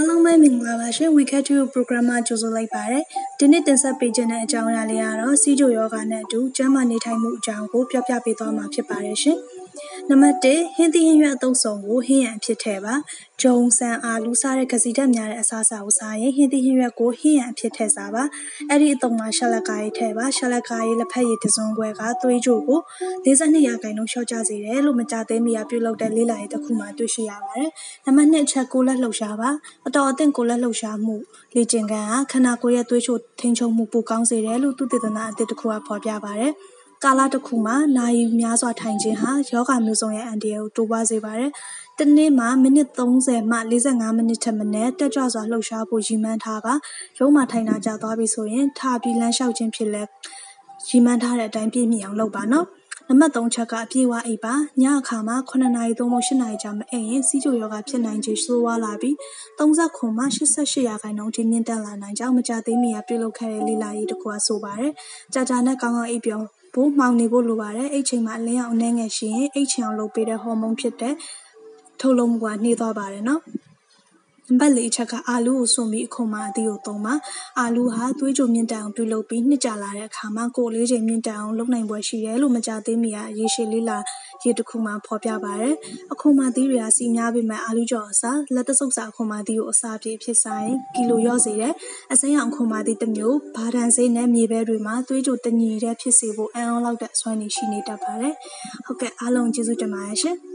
အားလုံးပဲမင်္ဂလာပါရှင် Weekend to program မှာကြိုဆိုလိုက်ပါတယ်ဒီနေ့တင်ဆက်ပေးခြင်းတဲ့အကြောင်းအရာလေးကတော့စီးချိုယောဂနဲ့အတူကျန်းမာနေထိုင်မှုအကြောင်းကိုပြောပြပေးသွားမှာဖြစ်ပါတယ်ရှင် နံပါတ်1ဟင်းသီးဟင်းရွက်အသုံးဆောင်ကိုဟင်းရံဖြစ်ထဲပါဂျုံဆန်အာလူစားတဲ့ကစီဓာတ်များတဲ့အစားအစာကိုစားရင်ဟင်းသီးဟင်းရွက်ကိုဟင်းရံဖြစ်ထဲစားပါအဲ့ဒီအသုံးမှာရှလက်ကားရေးထဲပါရှလက်ကားရေးလက်ဖက်ရည်တစုံခွဲကသွေးကြိုကို42ရာခိုင်နှုန်းလျှော့ချစေတယ်လို့မကြသေးမီကပြုလုပ်တဲ့လေးလာရေးတစ်ခုမှတွေ့ရှိရပါတယ်နံပါတ်2အချက်ကိုလက်လှုပ်ရှားပါအတော်အသင့်ကိုလက်လှုပ်ရှားမှုလေ့ကျင့်ခန်းဟာခန္ဓာကိုယ်ရဲ့သွေးချိုထိန်းချုပ်မှုပိုကောင်းစေတယ်လို့သုတေသနအသစ်တစ်ခုကဖော်ပြပါတယ်။ ကာလတစ်ခုမှာ နာရီများစွာထိုင်ခြင်းဟာယောဂမျိုးစုံရဲ့ အန္တရာယ်ကို တိုးပွားစေပါတယ်။တစ်နေ့မှာ မိနစ်30မှ45မိနစ်ထက်မနည်း တက်ကြွစွာလှုပ်ရှားဖို့ ရည်မှန်းထားပါ။ရုံးမှာထိုင်တာကြာသွားပြီဆိုရင် ထပြီးလမ်းလျှောက်ခြင်းဖြစ်လဲရည်မှန်းထားတဲ့အတိုင်း ပြည့်မီအောင်လုပ်ပါနော်။နံပါတ်3ချက်က အပြေးဝအိပ်ပါ ညအခါမှာ9နာရီ သို့မဟုတ်10နာရီကြာမအိပ်ရင်စီးချိုယောဂဖြစ်နိုင်ခြေ ဆိုးဝါးလာပြီး39မှ88ရာခိုင်နှုန်းထိ မြင့်တက်လာနိုင်ကြောင်း မကြသေးမီက ပြုလုပ်ခဲ့တဲ့ လေ့လာရေးတစ်ခုက ဆိုပါတယ်။ကြာကြာနဲ့ ကောင်းကောင်းအိပ်ပျော် ဖို့မှောင်နေဖို့လိုပါတယ်။အိပ်ချိန်မှာအလင်းရောင်အနည်းငယ်ရှိရင်အိပ်ချင်အောင်လုပ်ပေးတဲ့ဟော်မုန်းဖြစ်တဲ့ထုတ်လုပ်မှုကနှေးသွားပါတယ်နော်။ နံပါတ်၄အချက်ကအာလူးကိုစွန့်ပြီးအခုမှအသီးကိုသုံးပါအာလူးဟာသွေးကြိုမြင့်တက်အောင်ပြုလုပ်ပြီးနှစ်ကြာလာတဲ့အခါမှာကိုယ်လေးချိန်မြင့်တက်အောင်လုပ်နိုင်ပွဲရှိတယ်လို့မကြသေးမီကရေရှည်လေးလာရေတစ်ခုမှဖော်ပြပါတယ်အခုမှသီးတွေကစီများပေမဲ့အာလူးကြော်အစားလက်တဆုပ်စာအခုမှသီးကိုအစားပြေဖြစ်စားရင်ကီလိုရော့စေတယ်အစိမ်းအောင်အခုမှသီးတစ်မျိုးဘာဒန်ဆေးနဲ့မြေပဲတွေမှာသွေးကြိုတညီတဲ့ဖြစ်စေဖို့အံ့ဩလောက်တဲ့အစွမ်းနေရှိနေတတ်ပါတယ်ဟုတ်ကဲ့အားလုံးကျေးဇူးတင်ပါတယ်ရှင်